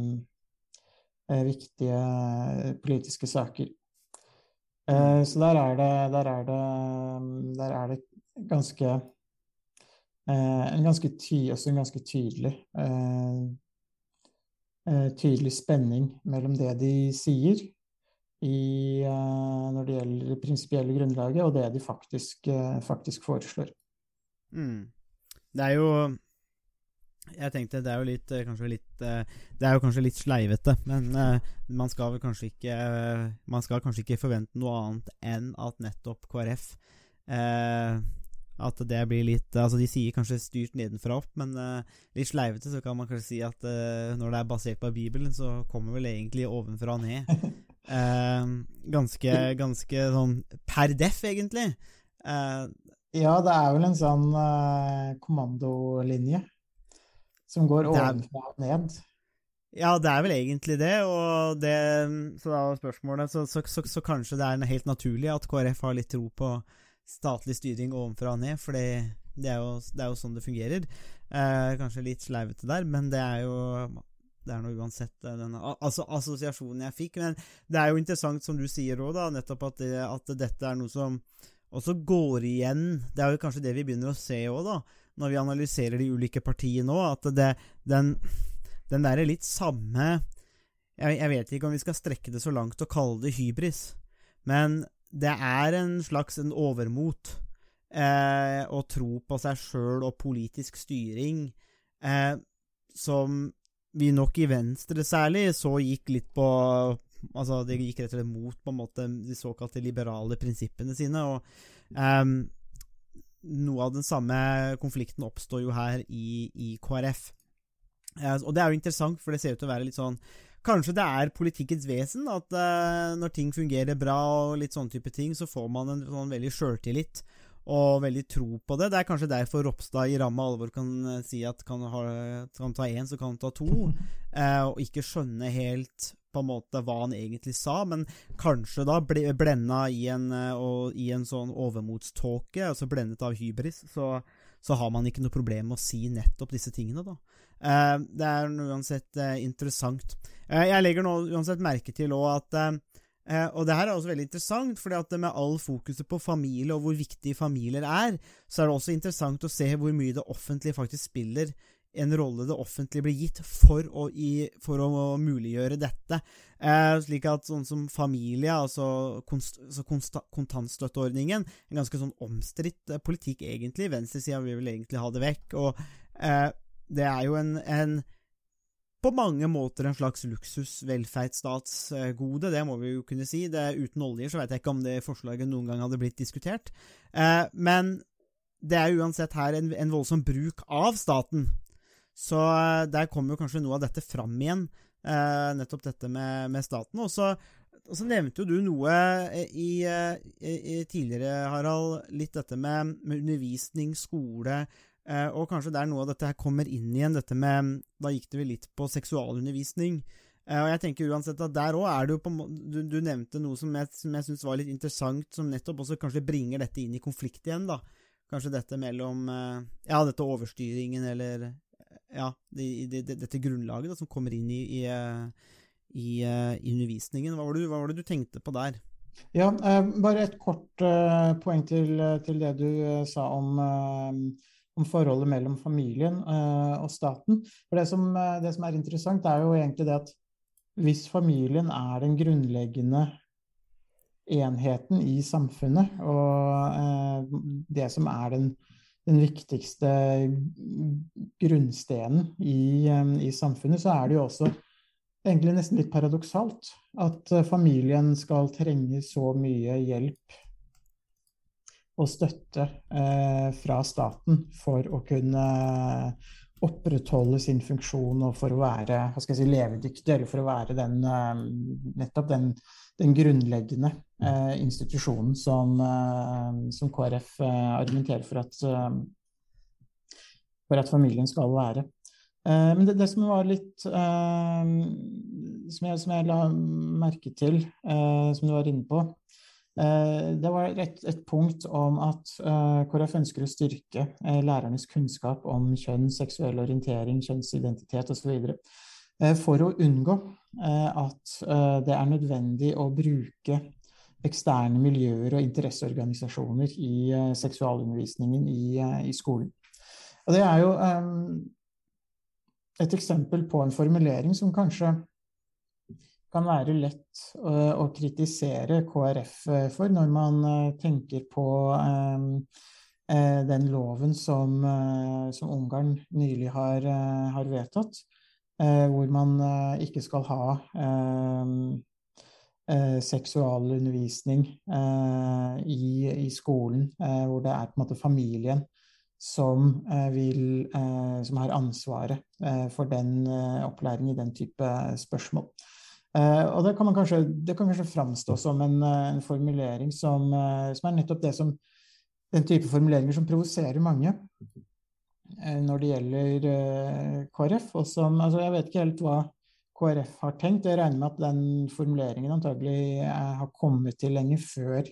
eh, viktige politiske saker. Eh, så der er det, der er det, der er det ganske eh, en ganske ty, en ganske tydelig eh, eh, tydelig spenning mellom det de sier i, eh, når det gjelder det prinsipielle grunnlaget, og det de faktisk, eh, faktisk foreslår. Mm. Det er jo Jeg tenkte det er jo litt eh, Kanskje litt eh, Det er jo kanskje litt sleivete, men eh, man skal vel kanskje ikke Man skal kanskje ikke forvente noe annet enn at nettopp KrF eh, At det blir litt Altså, de sier kanskje styrt nedenfra opp, men eh, litt sleivete så kan man kanskje si at eh, når det er basert på Bibelen, så kommer vel egentlig ovenfra og ned. Ganske, ganske sånn per deff, egentlig. Ja, det er vel en sånn kommandolinje som går ovenfra og ned. Ja, det er vel egentlig det, og det Så da spørsmålet så, så, så, så kanskje det er helt naturlig at KrF har litt tro på statlig styring ovenfra og ned, for det, det, er jo, det er jo sånn det fungerer. Eh, kanskje litt sleivete der, men det er jo det er nå uansett eh, den altså, assosiasjonen jeg fikk. Men det er jo interessant, som du sier òg, nettopp at, det, at dette er noe som også går igjen. Det er jo kanskje det vi begynner å se òg, da, når vi analyserer de ulike partiene òg. At det, den, den derre litt samme jeg, jeg vet ikke om vi skal strekke det så langt og kalle det hybris, men det er en slags en overmot. Eh, å tro på seg sjøl og politisk styring eh, som vi nok i Venstre særlig så gikk litt på Altså, det gikk rett og slett mot på en måte de såkalte liberale prinsippene sine. Og ehm, noe av den samme konflikten oppstår jo her i, i KrF. Og det er jo interessant, for det ser ut til å være litt sånn Kanskje det er politikkens vesen at eh, når ting fungerer bra og litt sånne type ting, så får man en sånn veldig sjøltillit og veldig tro på det. Det er kanskje derfor Ropstad i ramme alvor kan eh, si at kan, ha, kan ta én, så kan han ta to, eh, og ikke skjønne helt på en måte hva han egentlig sa, men kanskje da ble, blenda i en, eh, og, i en sånn overmotståke, altså blendet av hybris, så, så har man ikke noe problem med å si nettopp disse tingene, da. Eh, det er uansett eh, interessant. Eh, jeg legger nå uansett merke til òg at eh, og det her er også veldig interessant, fordi at med all fokuset på familie og hvor viktige familier er, så er det også interessant å se hvor mye det offentlige faktisk spiller en rolle det offentlige blir gitt for å, i, for å muliggjøre dette. Eh, slik at sånn som familie, altså, konst, altså kontantstøtteordningen, en ganske sånn omstridt eh, politikk egentlig. Venstresida vil vel egentlig ha det vekk. Og eh, det er jo en, en på mange måter en slags luksus velferdsstatsgode, det må vi jo kunne si. Det, uten oljer så vet jeg ikke om det forslaget noen gang hadde blitt diskutert. Eh, men det er uansett her en, en, voldsom bruk av staten. Så eh, der kommer jo kanskje noe av dette fram igjen, eh, nettopp dette med, med staten. Og så nevnte jo du noe eh, i, eh, i, i tidligere, Harald, litt dette med, med undervisning, skole, eh, og kanskje det er noe av dette her kommer inn igjen, dette med Da gikk det vel litt på seksualundervisning. Eh, og jeg tenker uansett at der òg er det jo på Du, du nevnte noe som jeg, som jeg syns var litt interessant, som nettopp også kanskje bringer dette inn i konflikt igjen, da. Kanskje dette mellom eh, Ja, dette overstyringen, eller Ja, det, det, det, dette grunnlaget da, som kommer inn i, i, eh, i, eh, i undervisningen. Hva var, det, hva var det du tenkte på der? Ja, eh, bare et kort eh, poeng til, til det du eh, sa om, eh, om forholdet mellom familien eh, og staten. For det som, eh, det som er interessant, er jo egentlig det at hvis familien er den grunnleggende enheten i samfunnet, og eh, det som er den, den viktigste grunnstenen i, i samfunnet, så er det jo også egentlig nesten litt paradoksalt at familien skal trenge så mye hjelp og støtte eh, fra staten for å kunne opprettholde sin funksjon og for å være hva skal jeg si, levedyktig, eller for å være den, eh, nettopp den, den grunnleggende eh, institusjonen som, eh, som KrF eh, argumenterer for at, eh, for at familien skal være. Men det, det som var litt som, jeg, som jeg la merke til, som du var inne på, det var et, et punkt om at eh, KrF ønsker å styrke eh, lærernes kunnskap om kjønn, seksuell orientering, kjønnsidentitet osv. eh, For å unngå eh, at eh, det er nødvendig å bruke eksterne miljøer og interesseorganisasjoner i eh, seksualundervisningen i, eh, i skolen. Og det er jo eh, et eksempel på en formulering som kanskje kan være lett å, å kritisere KrF eh, for når man eh, tenker på eh, eh, den loven som, eh, som Ungarn nylig har, eh, har vedtatt, eh, hvor man eh, ikke skal ha eh, eh, seksualundervisning eh, i, i skolen, eh, hvor det er på en måte familien som, eh, vil, eh, som har ansvaret eh, for den opplæringen opplæring i den type spørsmål. Eh, og det kan, kanskje, det kan kanskje framstå som en, eh, en formulering som, eh, som er nettopp det som den type formuleringer som provoserer mange når det gjelder KrF. Og som, altså jeg vet ikke helt hva KrF har tenkt. Jeg regner med at den formuleringen antagelig har kommet til lenge før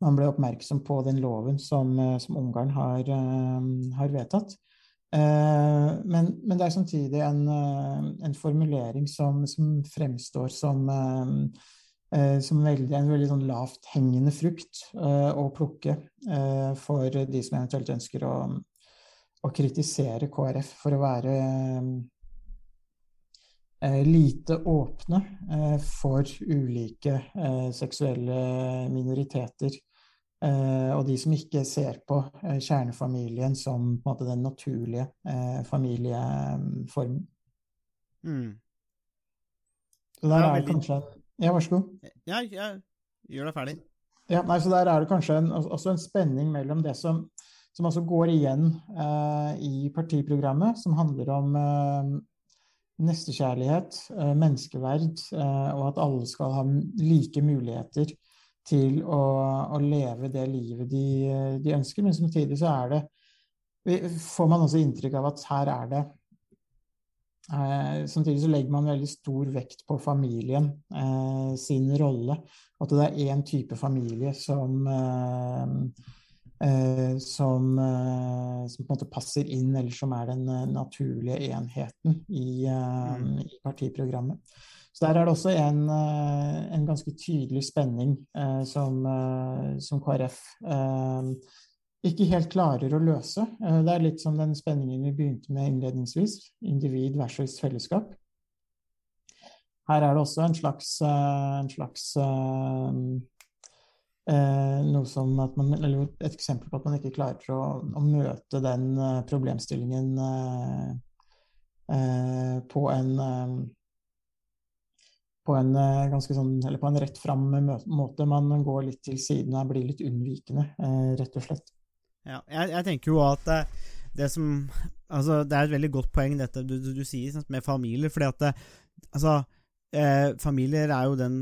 man ble oppmerksom på den loven som, som Ungarn har, har vedtatt. Eh, Men, men det er samtidig en, eh, en formulering som, som fremstår som, eh, som veldig, en veldig sånn lavt hengende frukt å plukke for de som eventuelt ønsker å, å kritisere KrF for å være lite åpne for ulike seksuelle minoriteter. Eh, og de som ikke ser på eh, kjernefamilien som på en måte den naturlige eh, familieformen. Mm. Der er det kanskje Ja, vær så god. Ja, ja, gjør deg ferdig. Ja, nei, så der er det kanskje en, også en spenning mellom det som, som altså går igjen eh, i partiprogrammet, som handler om eh, nestekjærlighet, eh, menneskeverd, og at alle skal ha like muligheter til å, å leve det livet de, de ønsker. Men samtidig så er det får man også inntrykk av at her er det Eh, samtidig så legger man veldig stor vekt på familien eh, sin rolle. At det er én type familie som, eh, eh, som, eh, som på en måte passer inn, eller som er den eh, naturlige enheten i, eh, Mm. i partiprogrammet. Så der er det også en, eh, en ganske tydelig spenning eh, som, eh, som KrF ikke helt klarer å løse. Det er litt som den spenningen vi begynte med innledningsvis, individ versus fellesskap. Her er det også en slags, en slags noe som at man, eller et eksempel på at man ikke klarer å, å møte den problemstillingen på en på en eh, ganske sånn, eller på en rett fram måte. Man går litt til siden og blir litt unnvikende, eh, rett og slett. Ja, jeg, jeg tenker jo at det, det som Altså, det er et veldig godt poeng, dette du, du, du sier med familier, fordi at det, Altså, eh, familier er jo den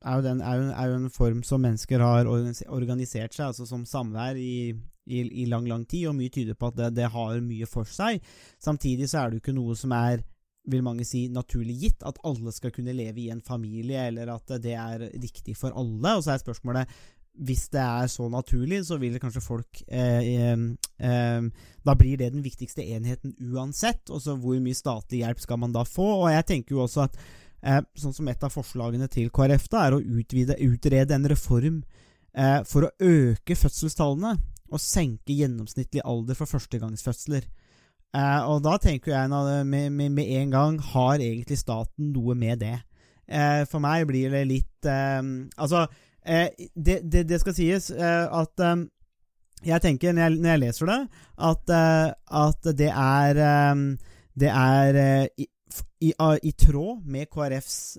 er jo, den, er, jo, er jo en form som mennesker har organisert seg, altså som samvær, i, i, i lang, lang tid, og mye tyder på at det, det har mye for seg. Samtidig så er det jo ikke noe som er vil mange si, naturlig gitt, at alle skal kunne leve i en familie, eller at det er riktig for alle. Og så er spørsmålet hvis det er så naturlig, så vil kanskje folk eh, eh, Da blir det den viktigste enheten uansett. Og så hvor mye statlig hjelp skal man da få? Og jeg tenker jo også at eh, sånn som et av forslagene til KrF da, er å utvide, utrede en reform eh, for å øke fødselstallene og senke gjennomsnittlig alder for førstegangsfødsler. Eh, og da tenker jeg med, med, med en gang Har egentlig staten noe med det? Eh, for meg blir det litt eh, Altså, eh, det, det, det skal sies eh, at eh, jeg tenker, når jeg, når jeg leser det, at, at det er Det er i, i, i tråd med KrFs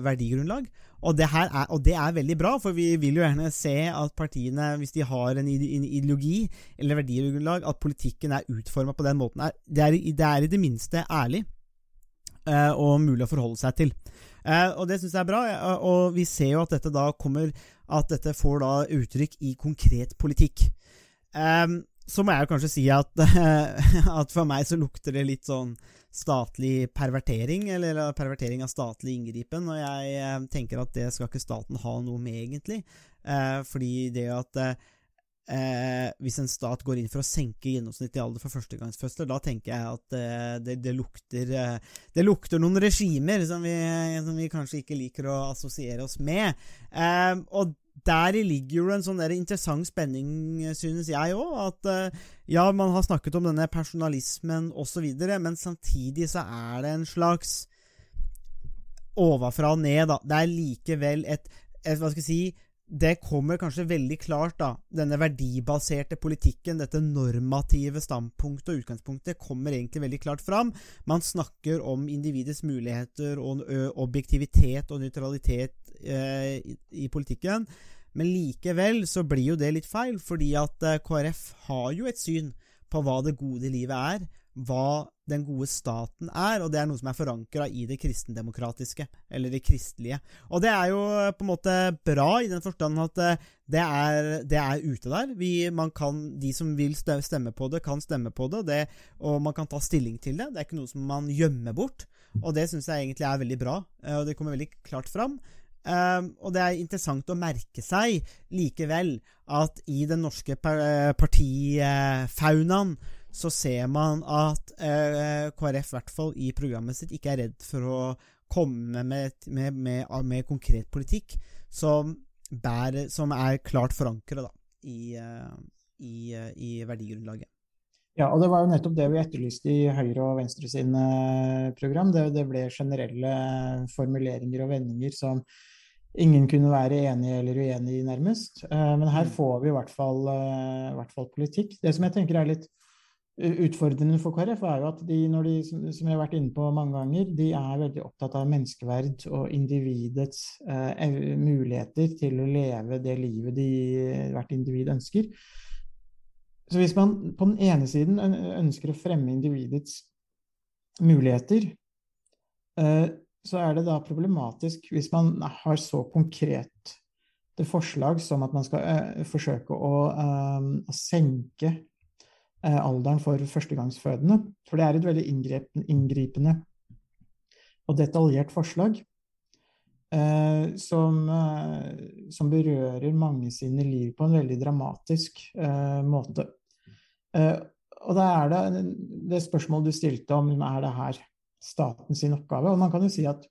verdigrunnlag. Og det, er, og det er veldig bra, for vi vil jo gjerne se at partiene, hvis de har en ide- en ideologi eller verdigrunnlag, at politikken er utforma på den måten. Det er, det er i det minste ærlig eh, og mulig å forholde seg til. Eh, og det syns jeg er bra, eh, og vi ser jo at dette da kommer At dette får da uttrykk i konkret politikk. Så må jeg jo kanskje si at, at for meg så lukter det litt sånn statlig pervertering, eller pervertering av statlig inngripen. Og jeg eh, tenker at det skal ikke staten ha noe med, egentlig. Eh, fordi det at eh, hvis en stat går inn for å senke gjennomsnittlig alder for førstegangsfødsler, da tenker jeg at det, det, lukter, det lukter noen regimer som vi, som vi kanskje ikke liker å assosiere oss med. Og deri ligger jo en sånn der interessant spenning, synes jeg òg. At eh, ja, man har snakket om denne personalismen osv., men samtidig så er det en slags ovenfra og ned, da. Det er likevel et, et Hva skal jeg si det kommer kanskje veldig klart, da. Denne verdibaserte politikken, dette normative standpunktet og utgangspunktet, kommer egentlig veldig klart fram. Man snakker om individets muligheter og objektivitet og nøytralitet eh, i, i politikken. Men likevel så blir jo det litt feil, fordi at eh, KrF har jo et syn på hva det gode livet er, hva den gode staten er, og det er noe som er forankra i det kristendemokratiske, eller det kristelige. Og det er jo eh, på en måte bra i den forstand at eh, det er, det er ute der. Vi, kan, de som vil stemme på det, kan stemme på det, det, og man kan ta stilling til det. Det er ikke noe som man gjemmer bort, og det syns jeg egentlig er veldig bra, eh, og det kommer veldig klart fram. Um, og det er interessant å merke seg likevel at i den norske pa- partifaunaen så ser man at uh, KrF, i hvert fall i programmet sitt, ikke er redd for å komme med, med, med, med konkret politikk som, bærer, som er klart forankret i, uh, i, uh, i verdigrunnlaget. Ja, og det var jo nettopp det vi etterlyste i Høyre og Venstre sine program. Det, det ble generelle formuleringer og vendinger som ingen kunne være enig eller uenig i, nærmest. Eh, Men her får vi i hvert fall, eh, i hvert fall politikk. Det som jeg tenker er litt utfordrende for KrF, er jo at de, når de, som som jeg har vært inne på mange ganger, de er veldig opptatt av menneskeverd og individets eh, muligheter til å leve det livet de hvert individ ønsker. Så hvis man på den ene siden ønsker å fremme individets muligheter, eh, så er det da problematisk hvis man har så konkrete forslag som at man skal eh, forsøke å, eh, å senke eh, alderen for førstegangsfødende. For det er et veldig inngripende og detaljert forslag. eh, som, eh, som berører mange sine liv på en veldig dramatisk eh, måte. Og da er det det spørsmålet du stilte om er det her staten sin oppgave. Og man kan jo si at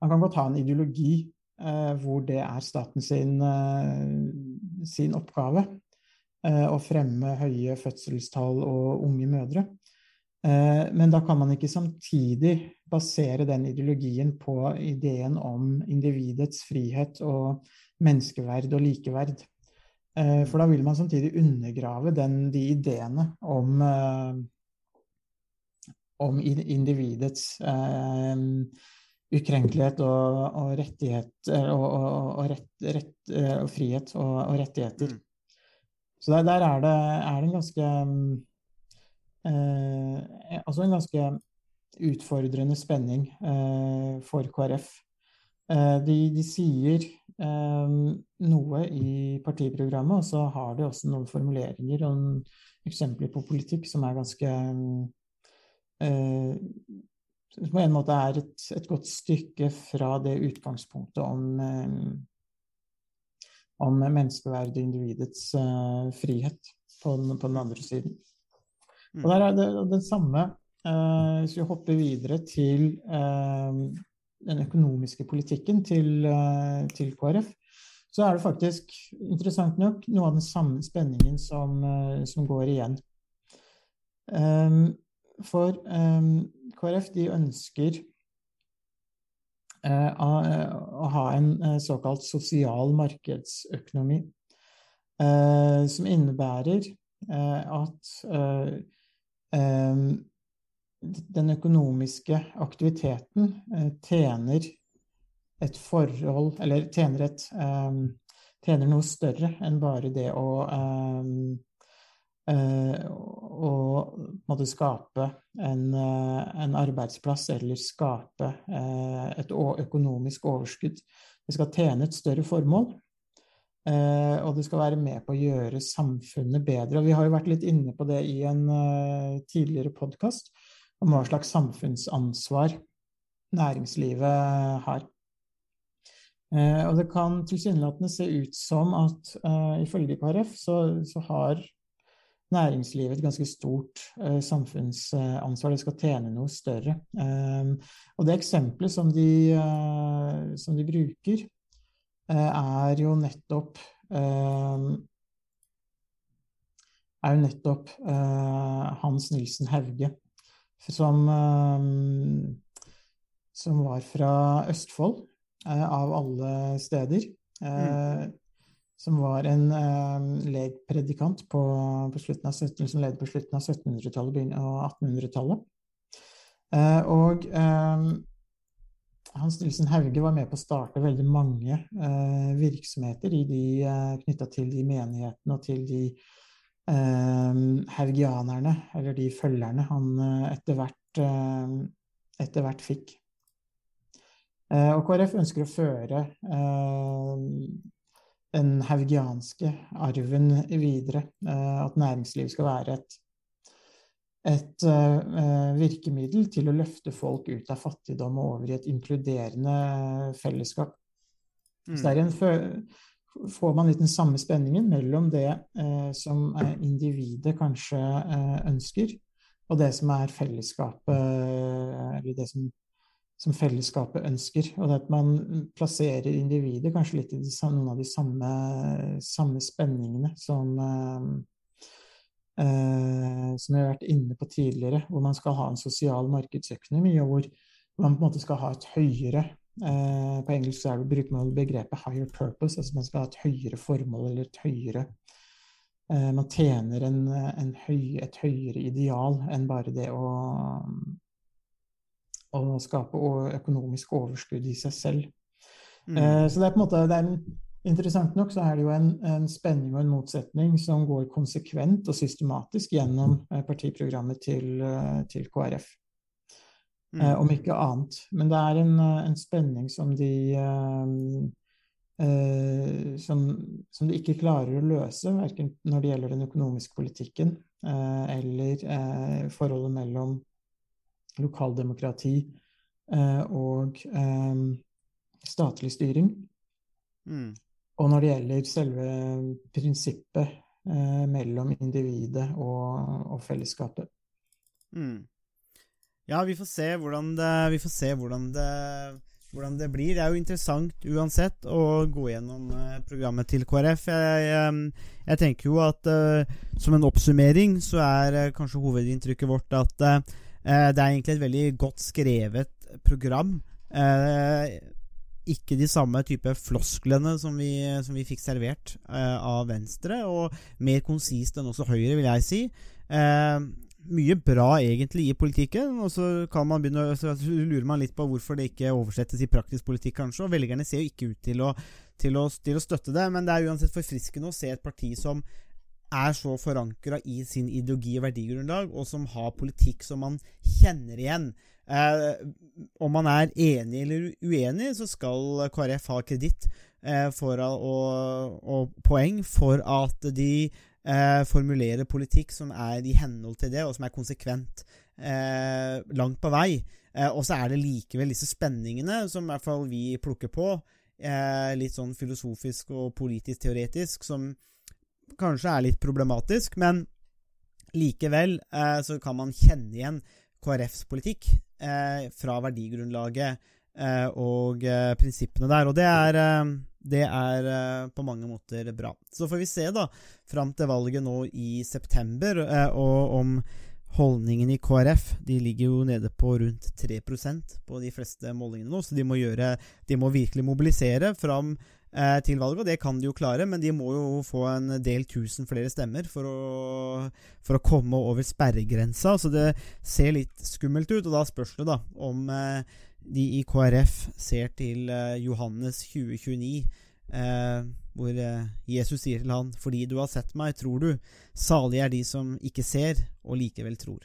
man kan godt ha en ideologi eh, hvor det er staten sin, eh, sin oppgave eh, å fremme høye fødselstall og unge mødre. Eh, men da kan man ikke samtidig basere den ideologien på ideen om individets frihet og menneskeverd og likeverd. Eh, For da vil man samtidig undergrave den, de ideene om, eh, om individets eh, ukrenkelighet og, og rettighet eh, og, og, og, rett, rett, eh, frihet og, rettigheter. Mm. Så der, der er, det, er det en ganske eh, Altså en ganske utfordrende spenning eh, for KrF. Eh, de, de sier eh, noe i partiprogrammet, og så har de også noen formuleringer og eksempler på politikk som er ganske Som på en måte er et, et godt stykke fra det utgangspunktet om eh, om menneskeverdet individets eh, frihet på den, på den andre siden. Og der er det den samme eh, Hvis vi hopper videre til eh, den økonomiske politikken til, eh, til KrF, så er det faktisk interessant nok noe av den samme spenningen som, eh, som går igjen. Um, for um, KrF de ønsker uh, å, å, ha en uh, såkalt sosial markedsøkonomi, som innebærer at um, den økonomiske aktiviteten eh, tjener et forhold Eller tjener, et, um, tjener noe større enn bare det å uh, å måtte skape en, uh, en, arbeidsplass eller skape uh, et økonomisk overskudd. Det skal tjene et større formål. og det skal være med på å gjøre samfunnet bedre. Og vi har jo vært litt inne på det i en tidligere podkast om hva slags samfunnsansvar næringslivet har. Eh, og det kan tilsynelatende se ut som at ifølge KrF så, så, har næringslivet et ganske stort uh, samfunnsansvar. Det skal tjene noe større. Um, og det eksempelet som de, uh, som de bruker, er jo nettopp er jo nettopp Hans Nilsen Hauge, som, eh, som var fra Østfold, av alle steder. Mm. Som var en legpredikant på, på slutten av 17, som levde på slutten av 1700-tallet og 1800-tallet. Og Hans Nilsen Hauge var med på å starte veldig mange virksomheter i knytta til de menighetene og til de Ehm, haugianerne, eller de følgerne han eh, etter hvert, eh, etter hvert fikk. Eh, og KrF ønsker å føre den haugianske arven videre. At næringsliv skal være et, et virkemiddel til å løfte folk ut av fattigdom og over i et inkluderende fellesskap. Mm. Så der er får man litt den samme spenningen mellom det eh, som individet kanskje eh, ønsker, og det som er fellesskapet, eller det som, som, fellesskapet ønsker. Og at man plasserer individet kanskje litt i de, noen av de samme, samme spenningene som, eh, eh, som vi har vært inne på tidligere, hvor man skal ha en sosial markedsøkonomi, og hvor man på en måte skal ha et høyere Eh, på engelsk så det, bruker man begrepet 'higher purpose', altså man skal ha et høyere formål eller et høyere eh, Man tjener en, en høy, et høyere ideal enn bare det å, å skape økonomisk overskudd i seg selv. Mm. Eh, så det er på en måte det er en, Interessant nok så er det jo en, en, spenning og en motsetning som går konsekvent og systematisk gjennom partiprogrammet til, til KrF. Mm. Eh, om ikke annet. Men det er en, eh, en spenning som de eh, eh, som, som, de ikke klarer å løse, verken når det gjelder den økonomiske politikken uh, eller uh, forholdet mellom lokaldemokrati og statlig styring. Mm. Og når det gjelder selve prinsippet mellom individet og, og fellesskapet. Mm. Ja, vi får se hvordan det, se hvordan det, hvordan det blir. Det er jo interessant uansett å gå gjennom uh, programmet til KrF. Jeg, jeg, jeg tenker jo at uh, som en oppsummering så er uh, kanskje hovedinntrykket vårt at det er egentlig et veldig godt skrevet program. ikke de samme type flosklene som vi, som vi fikk servert av Venstre, og mer konsist enn også Høyre, vil jeg si. Mye bra egentlig i politikken, og så kan man begynne så lurer man litt på hvorfor det ikke oversettes i praktisk politikk, kanskje. Og velgerne ser jo ikke ut til å, til å, til å støtte det, men det er uansett forfriskende å se et parti som er så forankra i sin ideologi og verdigrunnlag, og som har politikk som man kjenner igjen. Eh, om man er enig eller uenig, så skal KrF ha kreditt eh, og, og poeng for at de eh, formulerer politikk som er i henhold til det, og som er konsekvent eh, langt på vei. Eh, og så er det likevel disse spenningene som i hvert fall vi plukker på, eh, litt sånn filosofisk og politisk teoretisk, som kanskje er litt problematisk, men likevel eh, så kan man kjenne igjen KrFs politikk eh, fra verdigrunnlaget eh, og eh, prinsippene der. Og det er, eh, det er eh, på mange måter bra. Så får vi se, da, fram til valget nå i september, og om holdningen i KrF De ligger jo nede på rundt 3% på de fleste målingene nå, så de må, gjøre, de må virkelig mobilisere fram eh, til valget, og det kan de jo klare, men de må jo få en del tusen flere stemmer for å, for å komme over sperregrensa, så det ser litt skummelt ut. Og da spørs det da om eh, de i KrF ser til eh, Johannes 2029, eh, hvor eh, Jesus sier til han 'Fordi du har sett meg, tror du'. Salige er de som ikke ser, og likevel tror.